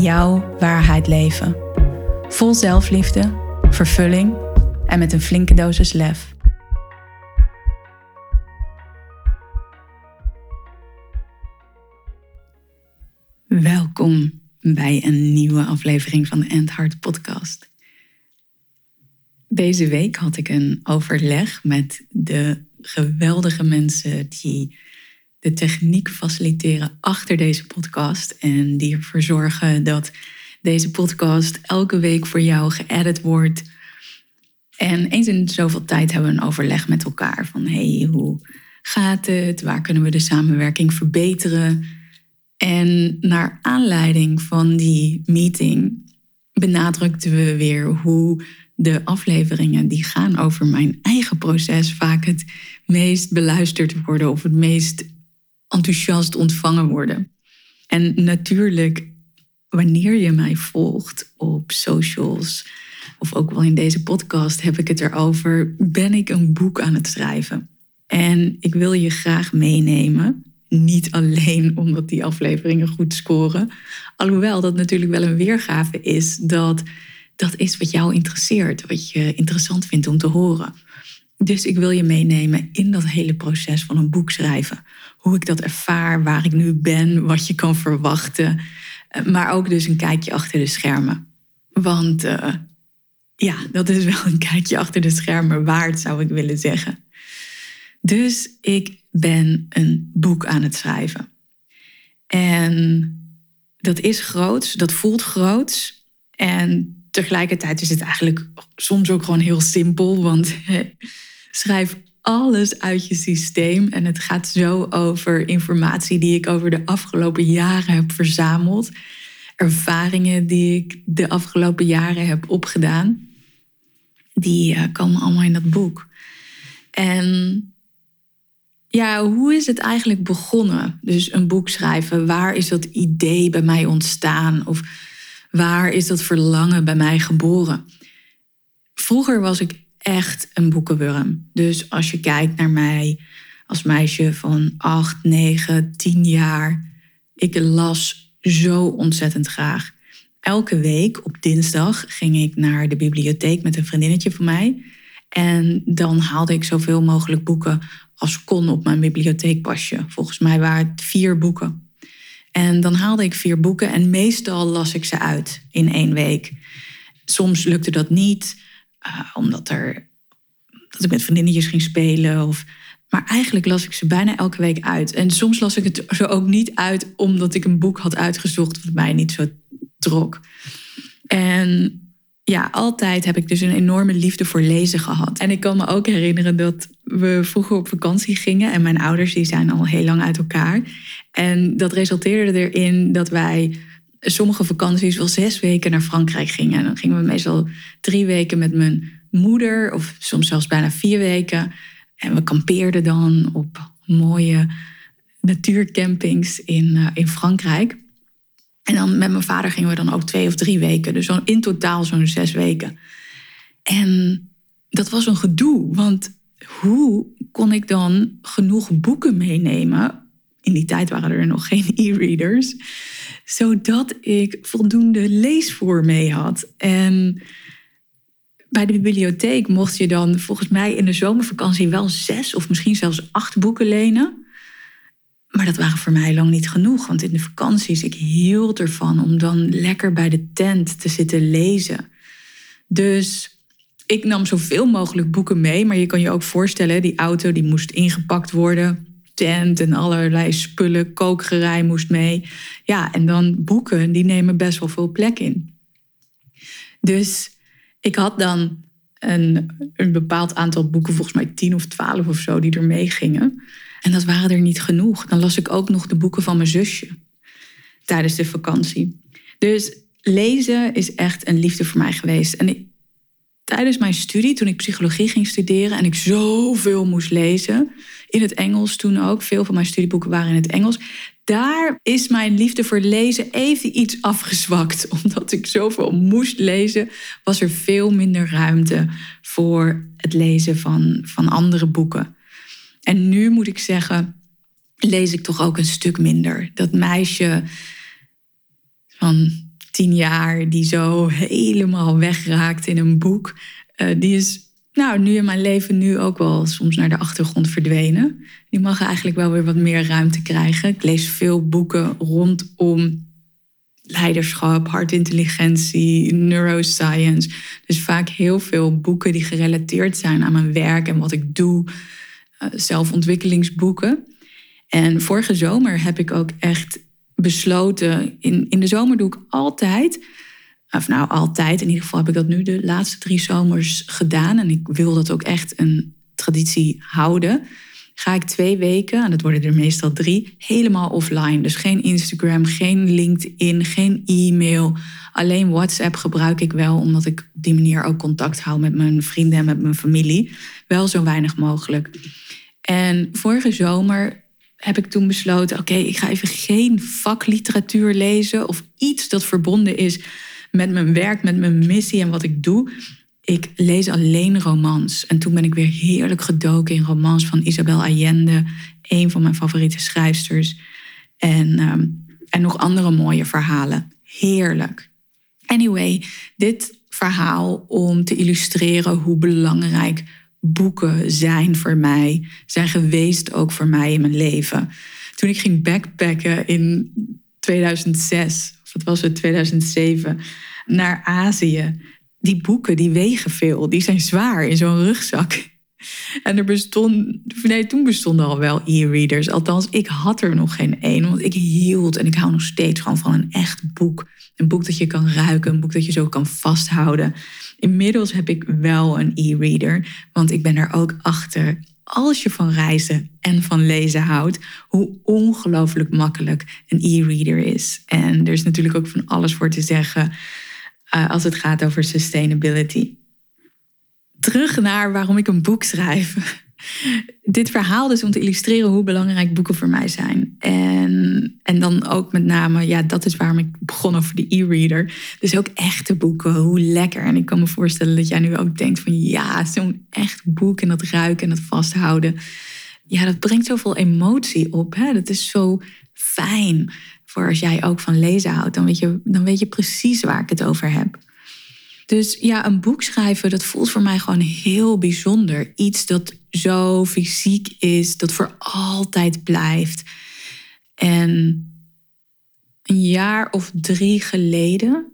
jouw waarheid leven. Vol zelfliefde, vervulling en met een flinke dosis lef. Welkom bij een nieuwe aflevering van de End podcast. Deze week had ik een overleg met de geweldige mensen die de techniek faciliteren achter deze podcast. En die ervoor zorgen dat deze podcast elke week voor jou geëdit wordt. En eens in zoveel tijd hebben we een overleg met elkaar van hey, hoe gaat het? Waar kunnen we de samenwerking verbeteren? En naar aanleiding van die meeting benadrukten we weer hoe de afleveringen die gaan over mijn eigen proces vaak het meest beluisterd worden of het meest enthousiast ontvangen worden. En natuurlijk, wanneer je mij volgt op socials of ook wel in deze podcast, heb ik het erover: ben ik een boek aan het schrijven? En ik wil je graag meenemen. Niet alleen omdat die afleveringen goed scoren. Alhoewel dat natuurlijk wel een weergave is dat dat is wat jou interesseert, wat je interessant vindt om te horen. Dus ik wil je meenemen in dat hele proces van een boek schrijven. Hoe ik dat ervaar, waar ik nu ben, wat je kan verwachten. Eh, maar ook dus een kijkje achter de schermen. Want uh, ja, dat is wel een kijkje achter de schermen waard, zou ik willen zeggen. Dus ik ben een boek aan het schrijven. En dat is groots, dat voelt groots. En tegelijkertijd is het eigenlijk soms ook gewoon heel simpel. Want schrijf alles uit je systeem. En het gaat zo over informatie die ik over de afgelopen jaren heb verzameld. Ervaringen die ik de afgelopen jaren heb opgedaan. Die uh, komen allemaal in dat boek. En ja, hoe is het eigenlijk begonnen? Dus een boek schrijven. Waar is dat idee bij mij ontstaan? Of waar is dat verlangen bij mij geboren? Vroeger was ik echt een boekenwurm. Dus als je kijkt naar mij als meisje van 8, 9, 10 jaar, ik las zo ontzettend graag. Elke week op dinsdag ging ik naar de bibliotheek met een vriendinnetje van mij. En dan haalde ik zoveel mogelijk boeken als kon op mijn bibliotheekpasje. Volgens mij waren het vier boeken. En dan haalde ik vier boeken en meestal las ik ze uit in één week. Soms lukte dat niet. Uh, omdat er, dat ik met vriendinnetjes ging spelen. Of, maar eigenlijk las ik ze bijna elke week uit. En soms las ik het zo ook niet uit omdat ik een boek had uitgezocht wat mij niet zo trok. En ja, altijd heb ik dus een enorme liefde voor lezen gehad. En ik kan me ook herinneren dat we vroeger op vakantie gingen. En mijn ouders die zijn al heel lang uit elkaar. En dat resulteerde erin dat wij sommige vakanties wel zes weken naar Frankrijk gingen. En dan gingen we meestal drie weken met mijn moeder, of soms zelfs bijna vier weken. En we kampeerden dan op mooie natuurcampings in, uh, in Frankrijk. En dan met mijn vader gingen we dan ook twee of drie weken. Dus in totaal zo'n zes weken. En dat was een gedoe, want hoe kon ik dan genoeg boeken meenemen? In die tijd waren er nog geen e-readers zodat ik voldoende leesvoer mee had. En bij de bibliotheek mocht je dan volgens mij in de zomervakantie wel zes of misschien zelfs acht boeken lenen. Maar dat waren voor mij lang niet genoeg, want in de vakanties, ik hield ervan om dan lekker bij de tent te zitten lezen. Dus ik nam zoveel mogelijk boeken mee, maar je kan je ook voorstellen, die auto die moest ingepakt worden tent en allerlei spullen, kookgerei moest mee. Ja, en dan boeken, die nemen best wel veel plek in. Dus ik had dan een, een bepaald aantal boeken, volgens mij tien of twaalf of zo, die er mee gingen. En dat waren er niet genoeg. Dan las ik ook nog de boeken van mijn zusje tijdens de vakantie. Dus lezen is echt een liefde voor mij geweest. En tijdens mijn studie, toen ik psychologie ging studeren en ik zoveel moest lezen, in het Engels toen ook, veel van mijn studieboeken waren in het Engels, daar is mijn liefde voor lezen even iets afgezwakt. Omdat ik zoveel moest lezen, was er veel minder ruimte voor het lezen van, van andere boeken. En nu moet ik zeggen, lees ik toch ook een stuk minder. Dat meisje van tien jaar die zo helemaal wegraakt in een boek, uh, die is nou, nu in mijn leven nu ook wel soms naar de achtergrond verdwenen. Die mag eigenlijk wel weer wat meer ruimte krijgen. Ik lees veel boeken rondom leiderschap, hartintelligentie, neuroscience. Dus vaak heel veel boeken die gerelateerd zijn aan mijn werk en wat ik doe. Uh, zelfontwikkelingsboeken. En vorige zomer heb ik ook echt besloten. In, in de zomer doe ik altijd of nou altijd, in ieder geval heb ik dat nu de laatste drie zomers gedaan. En ik wil dat ook echt een traditie houden. Ga ik twee weken, en dat worden er meestal drie, helemaal offline. Dus geen Instagram, geen LinkedIn, geen e-mail. Alleen WhatsApp gebruik ik wel, omdat ik op die manier ook contact hou met mijn vrienden en met mijn familie. Wel zo weinig mogelijk. En vorige zomer heb ik toen besloten: oké, ik ga even geen vakliteratuur lezen of iets dat verbonden is met mijn werk, met mijn missie en wat ik doe. Ik lees alleen romans. En toen ben ik weer heerlijk gedoken in romans van Isabel Allende, een van mijn favoriete schrijfsters. En, ehm, en nog andere mooie verhalen. Heerlijk. Anyway, dit verhaal om te illustreren hoe belangrijk boeken zijn voor mij, zijn geweest ook voor mij in mijn leven. Toen ik ging backpacken in 2006, wat was het, 2007, naar Azië. Die boeken, die wegen veel. Die zijn zwaar in zo'n rugzak. En er bestond, toen bestonden al wel e-readers. Althans, ik had er nog geen één. Want ik hield en ik hou nog steeds gewoon van een echt boek. Een boek dat je kan ruiken, een boek dat je zo kan vasthouden. Inmiddels heb ik wel een e-reader. Want ik ben er ook achter als je van reizen en van lezen houdt, hoe ongelooflijk makkelijk een e-reader is. En er is natuurlijk ook van alles voor te zeggen uh, als het gaat over sustainability. Terug naar waarom ik een boek schrijf. Dit verhaal dus om te illustreren hoe belangrijk boeken voor mij zijn. En, en dan ook met name, ja, dat is waarom ik begon over de e-reader. Dus ook echte boeken, hoe lekker. En ik kan me voorstellen dat jij nu ook denkt van ja, zo'n echt boek en dat ruiken en dat vasthouden. Ja, dat brengt zoveel emotie op. Hè? Dat is zo fijn. Voor als jij ook van lezen houdt, dan weet je, dan weet je precies waar ik het over heb. Dus ja, een boek schrijven, dat voelt voor mij gewoon heel bijzonder. Iets dat zo fysiek is, dat voor altijd blijft. En een jaar of drie geleden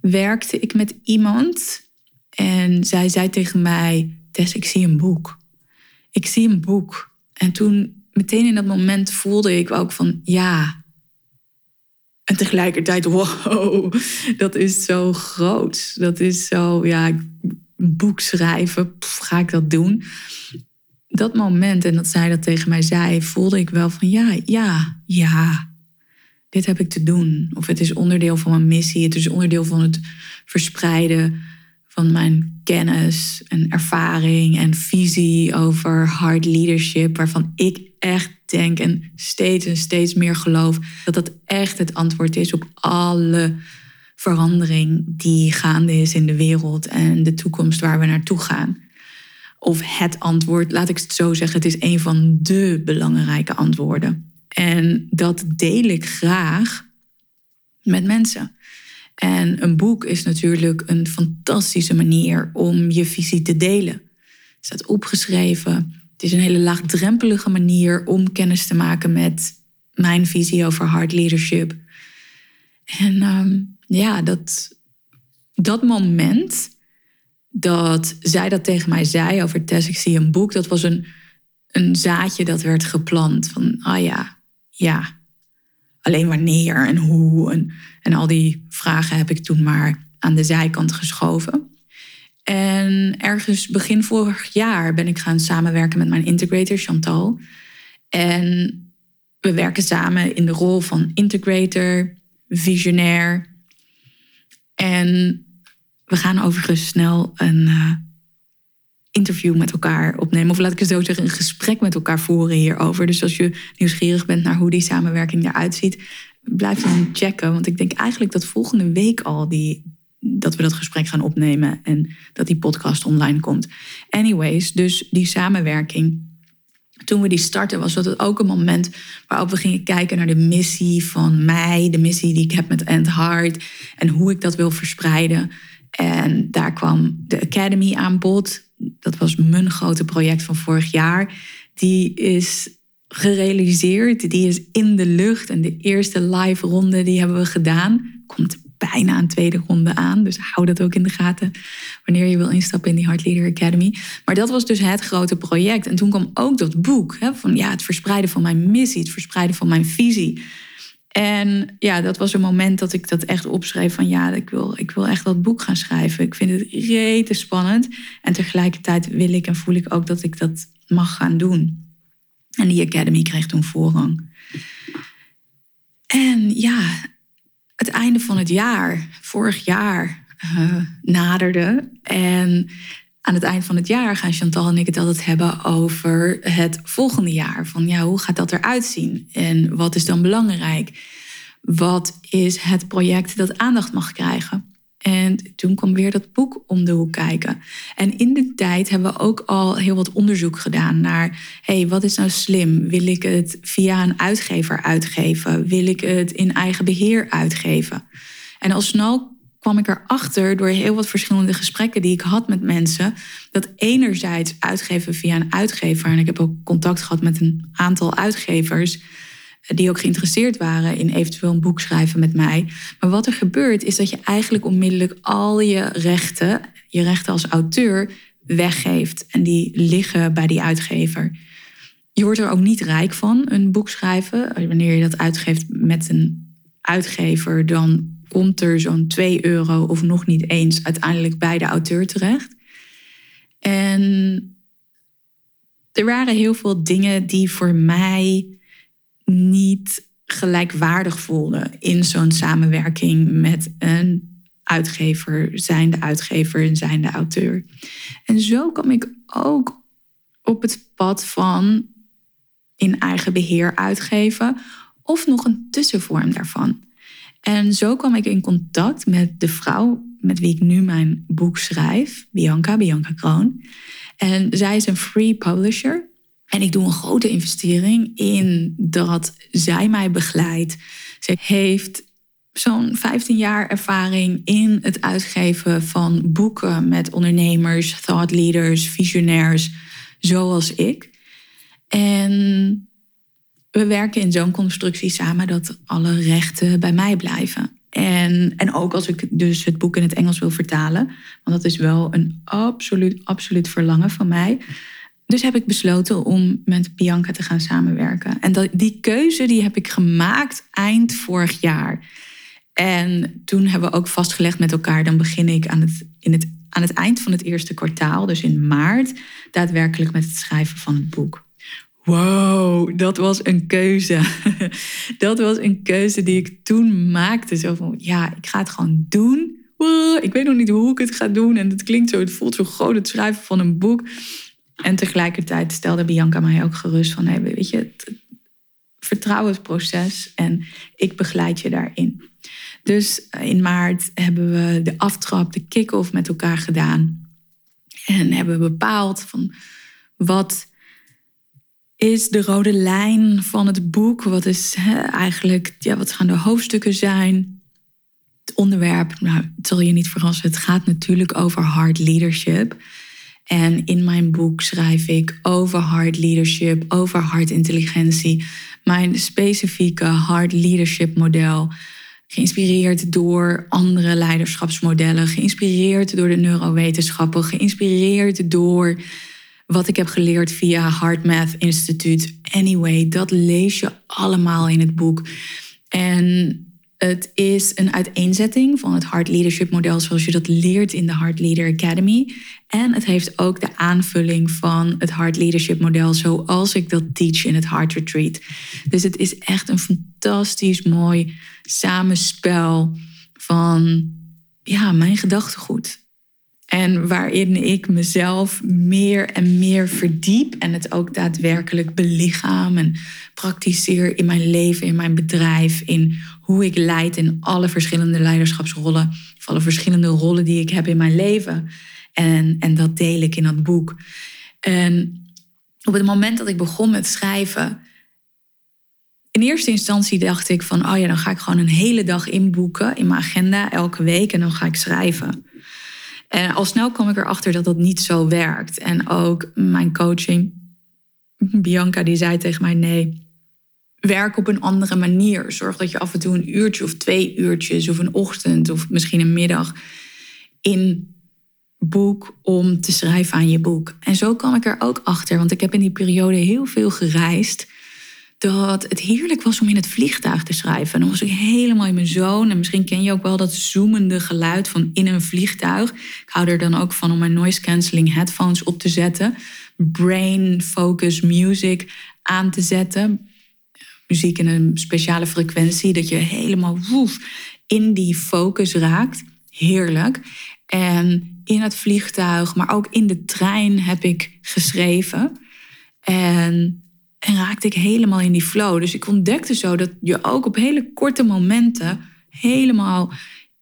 werkte ik met iemand en zij zei tegen mij: Tess, ik zie een boek. Ik zie een boek. En toen, meteen in dat moment, voelde ik ook van ja. En tegelijkertijd, wow, dat is zo groot. Dat is zo, ja, boek schrijven, ga ik dat doen? Dat moment, en dat zij dat tegen mij zei, voelde ik wel van ja, ja, ja, dit heb ik te doen. Of het is onderdeel van mijn missie, het is onderdeel van het verspreiden van mijn kennis en ervaring en visie over hard leadership, waarvan ik echt denk en steeds en steeds meer geloof dat dat echt het antwoord is op alle verandering die gaande is in de wereld en de toekomst waar we naartoe gaan. Of het antwoord, laat ik het zo zeggen, het is een van de belangrijke antwoorden. En dat deel ik graag met mensen. En een boek is natuurlijk een fantastische manier om je visie te delen. Het staat opgeschreven. Het is een hele laagdrempelige manier om kennis te maken met mijn visie over hard leadership. En ehm, ja, dat, dat moment dat zij dat tegen mij zei over Tess, ik zie een boek, dat was een, een zaadje dat werd geplant. Van, ah ja, ja, alleen wanneer en hoe. En, en al die vragen heb ik toen maar aan de zijkant geschoven. En ergens begin vorig jaar ben ik gaan samenwerken met mijn integrator Chantal. En we werken samen in de rol van integrator, visionair. En we gaan overigens snel een uh, interview met elkaar opnemen. Of laat ik het zo zeggen, een gesprek met elkaar voeren hierover. Dus als je nieuwsgierig bent naar hoe die samenwerking eruit ziet, blijf dan checken. Want ik denk eigenlijk dat volgende week al die, dat we dat gesprek gaan opnemen en dat die podcast online komt. Anyways, dus die samenwerking. Toen we die starten, was dat ook een moment waarop we gingen kijken naar de missie van mij, de missie die ik heb met End Heart en hoe ik dat wil verspreiden. En daar kwam de Academy aan bod. Dat was mijn grote project van vorig jaar. Die is gerealiseerd, die is in de lucht. En de eerste live ronde die hebben we gedaan. Komt bijna een tweede ronde aan. Dus hou dat ook in de gaten wanneer je wil instappen in die Heart Leader Academy. Maar dat was dus het grote project. En toen kwam ook dat boek hè, van ja, het verspreiden van mijn missie, het verspreiden van mijn visie. En ja, dat was een moment dat ik dat echt opschreef van ja, ik wil, ik wil echt dat boek gaan schrijven. Ik vind het rete spannend. En tegelijkertijd wil ik en voel ik ook dat ik dat mag gaan doen. En die academy kreeg toen voorrang. En ja, het einde van het jaar, vorig jaar, uh, naderde. En aan het eind van het jaar gaan Chantal en ik het altijd hebben over het volgende jaar. Van ja, hoe gaat dat eruit zien? En wat is dan belangrijk? Wat is het project dat aandacht mag krijgen? En toen kwam weer dat boek om de hoek kijken. En in de tijd hebben we ook al heel wat onderzoek gedaan naar: hey, wat is nou slim? Wil ik het via een uitgever uitgeven? Wil ik het in eigen beheer uitgeven? En al snel kwam ik erachter door heel wat verschillende gesprekken die ik had met mensen, dat enerzijds uitgeven via een uitgever, en ik heb ook contact gehad met een aantal uitgevers die ook geïnteresseerd waren in eventueel een boek schrijven met mij. Maar wat er gebeurt is dat je eigenlijk onmiddellijk al je rechten, je rechten als auteur, weggeeft. En die liggen bij die uitgever. Je wordt er ook niet rijk van, een boek schrijven. Wanneer je dat uitgeeft met een uitgever, dan komt er zo'n 2 euro of nog niet eens uiteindelijk bij de auteur terecht. En er waren heel veel dingen die voor mij niet gelijkwaardig voelde in zo'n samenwerking met een uitgever, zijnde uitgever en zijnde auteur. En zo kwam ik ook op het pad van in eigen beheer uitgeven of nog een tussenvorm daarvan. En zo kwam ik in contact met de vrouw met wie ik nu mijn boek schrijf, Bianca, Bianca Kroon. En zij is een free publisher. En ik doe een grote investering in dat zij mij begeleidt. Ze heeft zo'n 15 jaar ervaring in het uitgeven van boeken met ondernemers, thought leaders, visionairs, zoals ik. En we werken in zo'n constructie samen dat alle rechten bij mij blijven. En, en ook als ik dus het boek in het Engels wil vertalen, want dat is wel een absoluut, absoluut verlangen van mij dus heb ik besloten om met Bianca te gaan samenwerken. En dat, die keuze die heb ik gemaakt eind vorig jaar. En toen hebben we ook vastgelegd met elkaar, dan begin ik aan het, in het, aan het eind van het eerste kwartaal, dus in maart, daadwerkelijk met het schrijven van het boek. Wow, dat was een keuze. Dat was een keuze die ik toen maakte. Zo van, ja, ik ga het gewoon doen. Ik weet nog niet hoe ik het ga doen. En het klinkt zo, het voelt zo groot, het schrijven van een boek. En tegelijkertijd stelde Bianca mij ook gerust van, hey, weet je, vertrouw het proces en ik begeleid je daarin. Dus in maart hebben we de aftrap, de kick-off met elkaar gedaan. En hebben bepaald van wat is de rode lijn van het boek? Wat is eigenlijk, ja, wat gaan de hoofdstukken zijn? Het onderwerp, nou, het zal je niet verrassen, het gaat natuurlijk over hard leadership. En in mijn boek schrijf ik over hard leadership, over hard intelligentie. Mijn specifieke hard leadership model. Geïnspireerd door andere leiderschapsmodellen. Geïnspireerd door de neurowetenschappen. Geïnspireerd door wat ik heb geleerd via Hard Math Instituut. Anyway, dat lees je allemaal in het boek. En het is een uiteenzetting van het Hard Leadership model zoals je dat leert in de Hard Leader Academy. En het heeft ook de aanvulling van het Hard Leadership model zoals ik dat teach in het Hard Retreat. Dus het is echt een fantastisch mooi samenspel van ja, mijn gedachtegoed. En waarin ik mezelf meer en meer verdiep en het ook daadwerkelijk belichaam en praktiseer in mijn leven, in mijn bedrijf, in hoe ik leid in alle verschillende leiderschapsrollen, of alle verschillende rollen die ik heb in mijn leven. En, en dat deel ik in dat boek. En op het moment dat ik begon met schrijven, in eerste instantie dacht ik van, oh ja, dan ga ik gewoon een hele dag inboeken in mijn agenda elke week en dan ga ik schrijven. En al snel kwam ik erachter dat dat niet zo werkt. En ook mijn coaching, Bianca, die zei tegen mij: nee, werk op een andere manier. Zorg dat je af en toe een uurtje of twee uurtjes of een ochtend of misschien een middag in boek om te schrijven aan je boek. En zo kwam ik er ook achter, want ik heb in die periode heel veel gereisd dat het heerlijk was om in het vliegtuig te schrijven. En dan was ik helemaal in mijn zoon. En misschien ken je ook wel dat zoemende geluid van in een vliegtuig. Ik hou er dan ook van om mijn noise cancelling headphones op te zetten. Brain focus music aan te zetten. Muziek in een speciale frequentie, dat je helemaal woef, in die focus raakt. Heerlijk. En in het vliegtuig, maar ook in de trein heb ik geschreven. En en raakte ik helemaal in die flow. Dus ik ontdekte zo dat je ook op hele korte momenten helemaal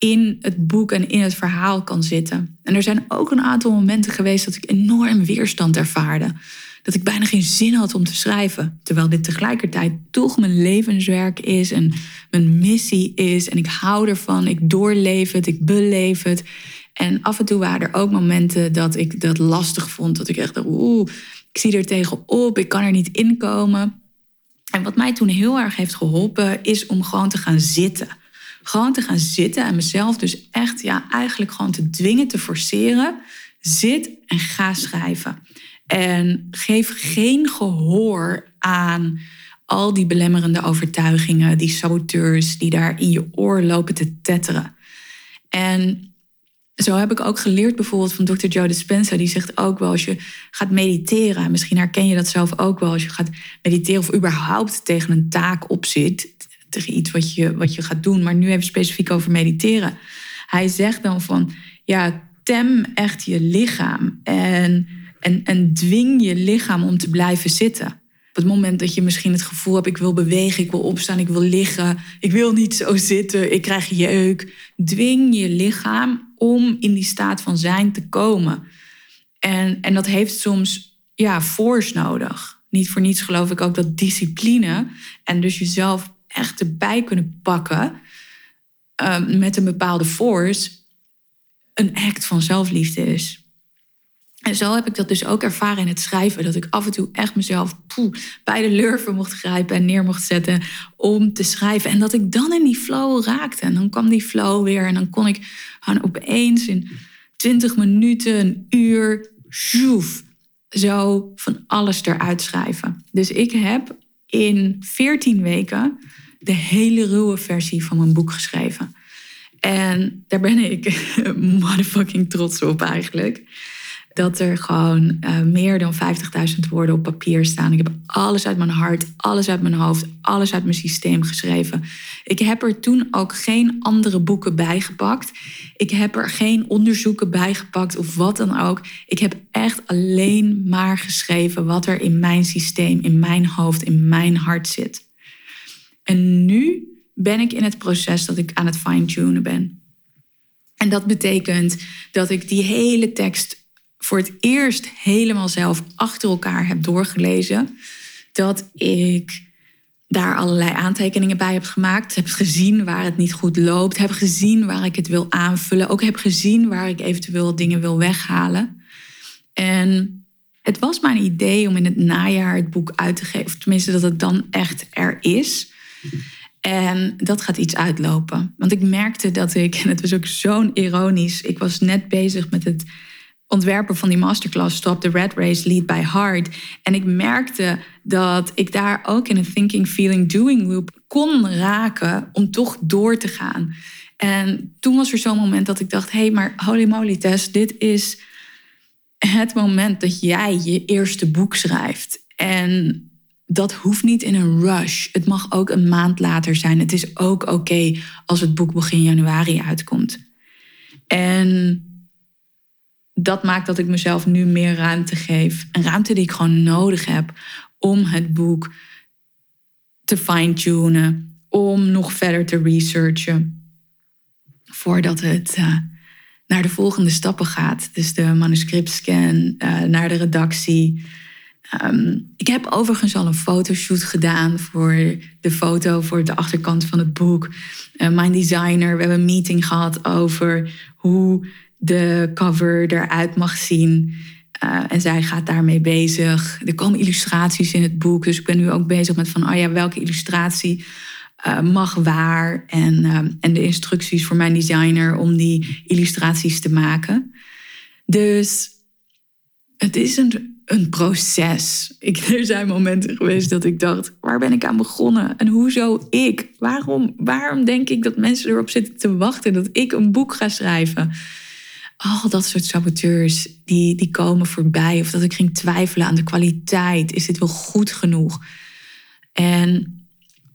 in het boek en in het verhaal kan zitten. En er zijn ook een aantal momenten geweest dat ik enorm weerstand ervaarde. Dat ik bijna geen zin had om te schrijven. Terwijl dit tegelijkertijd toch mijn levenswerk is en mijn missie is. En ik hou ervan, ik doorleef het, ik beleef het. En af en toe waren er ook momenten dat ik dat lastig vond. Dat ik echt, oeh, ik zie er tegenop, ik kan er niet inkomen. En wat mij toen heel erg heeft geholpen, is om gewoon te gaan zitten. Gewoon te gaan zitten en mezelf dus echt, ja, eigenlijk gewoon te dwingen, te forceren. Zit en ga schrijven. En geef geen gehoor aan al die belemmerende overtuigingen, die saboteurs die daar in je oor lopen te tetteren. En zo heb ik ook geleerd bijvoorbeeld van Dr. Joe Dispenza. Die zegt ook wel als je gaat mediteren. Misschien herken je dat zelf ook wel. Als je gaat mediteren of überhaupt tegen een taak op zit. Tegen iets wat je, wat je gaat doen. Maar nu even specifiek over mediteren. Hij zegt dan van ja, tem echt je lichaam. En, en, en dwing je lichaam om te blijven zitten. Op het moment dat je misschien het gevoel hebt, ik wil bewegen, ik wil opstaan, ik wil liggen, ik wil niet zo zitten, ik krijg jeuk. Dwing je lichaam om in die staat van zijn te komen. En, en dat heeft soms ja, force nodig. Niet voor niets geloof ik ook dat discipline en dus jezelf echt erbij kunnen pakken um, met een bepaalde force een act van zelfliefde is. En zo heb ik dat dus ook ervaren in het schrijven. Dat ik af en toe echt mezelf poeh, bij de lurven mocht grijpen en neer mocht zetten om te schrijven. En dat ik dan in die flow raakte. En dan kwam die flow weer. En dan kon ik gewoon opeens in 20 minuten, een uur, zo van alles eruit schrijven. Dus ik heb in 14 weken de hele ruwe versie van mijn boek geschreven. En daar ben ik motherfucking trots op eigenlijk dat er gewoon uh, meer dan 50.000 woorden op papier staan. Ik heb alles uit mijn hart, alles uit mijn hoofd, alles uit mijn systeem geschreven. Ik heb er toen ook geen andere boeken bijgepakt. Ik heb er geen onderzoeken bijgepakt of wat dan ook. Ik heb echt alleen maar geschreven wat er in mijn systeem, in mijn hoofd, in mijn hart zit. En nu ben ik in het proces dat ik aan het fine-tunen ben. En dat betekent dat ik die hele tekst voor het eerst helemaal zelf achter elkaar heb doorgelezen. Dat ik daar allerlei aantekeningen bij heb gemaakt. Heb gezien waar het niet goed loopt. Heb gezien waar ik het wil aanvullen. Ook heb gezien waar ik eventueel dingen wil weghalen. En het was mijn idee om in het najaar het boek uit te geven. Of tenminste dat het dan echt er is. En dat gaat iets uitlopen. Want ik merkte dat ik, en het was ook zo'n ironisch, ik was net bezig met het ontwerper van die masterclass Stop the Red Race, Lead by Heart. En ik merkte dat ik daar ook in een thinking, feeling, doing loop kon raken om toch door te gaan. En toen was er zo'n moment dat ik dacht, hé, hey, maar holy moly Tess, dit is het moment dat jij je eerste boek schrijft. En dat hoeft niet in een rush. Het mag ook een maand later zijn. Het is ook oké als het boek begin januari uitkomt. En dat maakt dat ik mezelf nu meer ruimte geef. Een ruimte die ik gewoon nodig heb om het boek te fine-tunen, om nog verder te researchen, voordat het uh, naar de volgende stappen gaat. Dus de manuscriptscan, uh, naar de redactie. Um, ik heb overigens al een fotoshoot gedaan voor de foto, voor de achterkant van het boek. Uh, mijn designer, we hebben een meeting gehad over hoe de cover eruit mag zien. Uh, en zij gaat daarmee bezig. Er komen illustraties in het boek. Dus ik ben nu ook bezig met van, oh ja, welke illustratie uh, mag waar. En, uh, en de instructies voor mijn designer om die illustraties te maken. Dus het is een, een proces. Ik, er zijn momenten geweest dat ik dacht, waar ben ik aan begonnen? En hoezo ik? Waarom, waarom denk ik dat mensen erop zitten te wachten dat ik een boek ga schrijven? al dat soort saboteurs die, die komen voorbij. Of dat ik ging twijfelen aan de kwaliteit. Is dit wel goed genoeg? En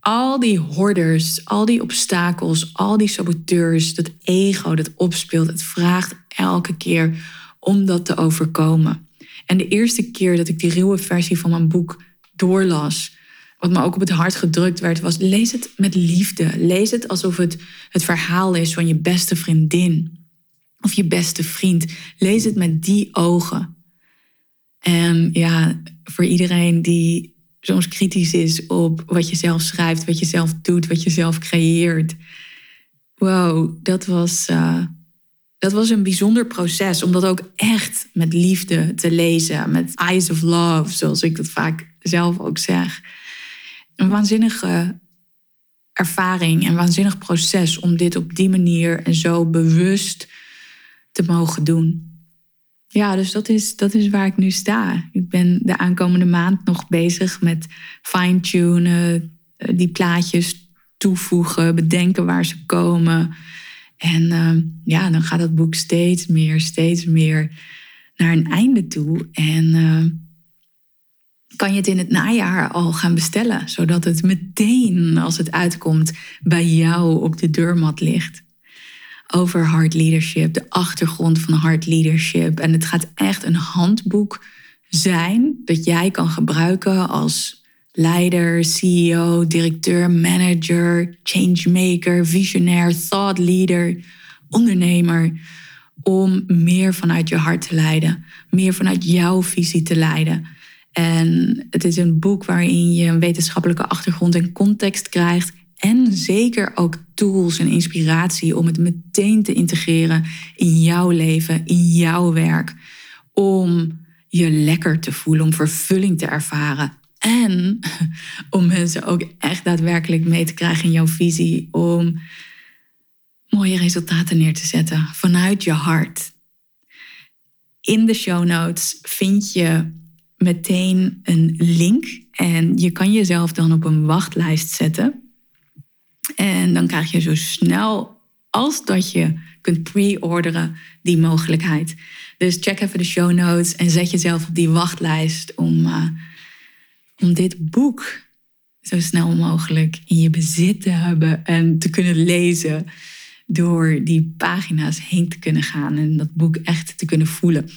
al die horders, al die obstakels, al die saboteurs, dat ego dat opspeelt, het vraagt elke keer om dat te overkomen. En de eerste keer dat ik die ruwe versie van mijn boek doorlas, wat me ook op het hart gedrukt werd, was lees het met liefde. Lees het alsof het het verhaal is van je beste vriendin of je beste vriend. Lees het met die ogen. En ja, voor iedereen die soms kritisch is op wat je zelf schrijft, wat je zelf doet, wat je zelf creëert. Wow, dat was, uh, dat was een bijzonder proces om dat ook echt met liefde te lezen, met eyes of love, zoals ik dat vaak zelf ook zeg. Een waanzinnige ervaring en waanzinnig proces om dit op die manier en zo bewust te mogen doen. Ja, dus dat is, dat is waar ik nu sta. Ik ben de aankomende maand nog bezig met fine-tunen, eh, die plaatjes toevoegen, bedenken waar ze komen. En uh, ja, dan gaat dat boek steeds meer, steeds meer naar een einde toe. En uh, kan je het in het najaar al gaan bestellen, zodat het meteen als het uitkomt bij jou op de deurmat ligt over hard leadership, de achtergrond van hard leadership. En het gaat echt een handboek zijn dat jij kan gebruiken als leider, CEO, directeur, manager, changemaker, visionair, thought leader, ondernemer. Om meer vanuit je hart te leiden, meer vanuit jouw visie te leiden. En het is een boek waarin je een wetenschappelijke achtergrond en context krijgt en zeker ook tools en inspiratie om het meteen te integreren in jouw leven, in jouw werk. Om je lekker te voelen, om vervulling te ervaren. En om mensen ook echt daadwerkelijk mee te krijgen in jouw visie. Om mooie resultaten neer te zetten vanuit je hart. In de show notes vind je meteen een link. En je kan jezelf dan op een wachtlijst zetten. En dan krijg je zo snel als dat je kunt pre-orderen die mogelijkheid. Dus check even de show notes en zet jezelf op die wachtlijst om, uh, om dit boek zo snel mogelijk in je bezit te hebben en te kunnen lezen. Door die pagina's heen te kunnen gaan en dat boek echt te kunnen voelen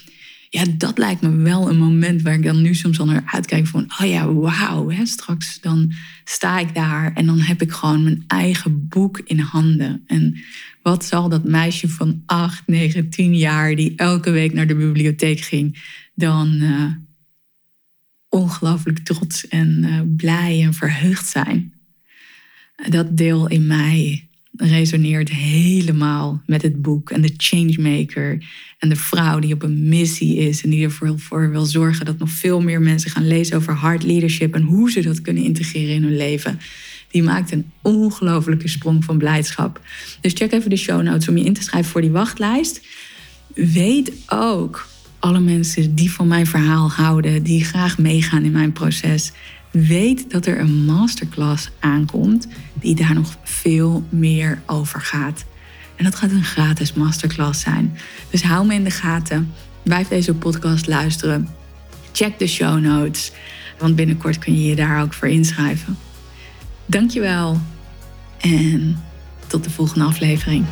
ja, dat lijkt me wel een moment waar ik dan nu soms al naar uitkijk van, oh ja, wauw, straks dan sta ik daar en dan heb ik gewoon mijn eigen boek in handen. En wat zal dat meisje van 8, 9, 10 jaar die elke week naar de bibliotheek ging, dan uh, ongelooflijk trots en uh, blij en verheugd zijn. Dat deel in mij resoneert helemaal met het boek en de changemaker en de vrouw die op een missie is en die ervoor voor wil zorgen dat nog veel meer mensen gaan lezen over hard leadership en hoe ze dat kunnen integreren in hun leven. Die maakt een ongelofelijke sprong van blijdschap. Dus check even de show notes om je in te schrijven voor die wachtlijst. Weet ook alle mensen die van mijn verhaal houden, die graag meegaan in mijn proces weet dat er een masterclass aankomt die daar nog veel meer over gaat. En dat gaat een gratis masterclass zijn. Dus hou me in de gaten. Blijf deze podcast luisteren. Check de show notes. Want binnenkort kun je je daar ook voor inschrijven. Dankjewel en tot de volgende aflevering.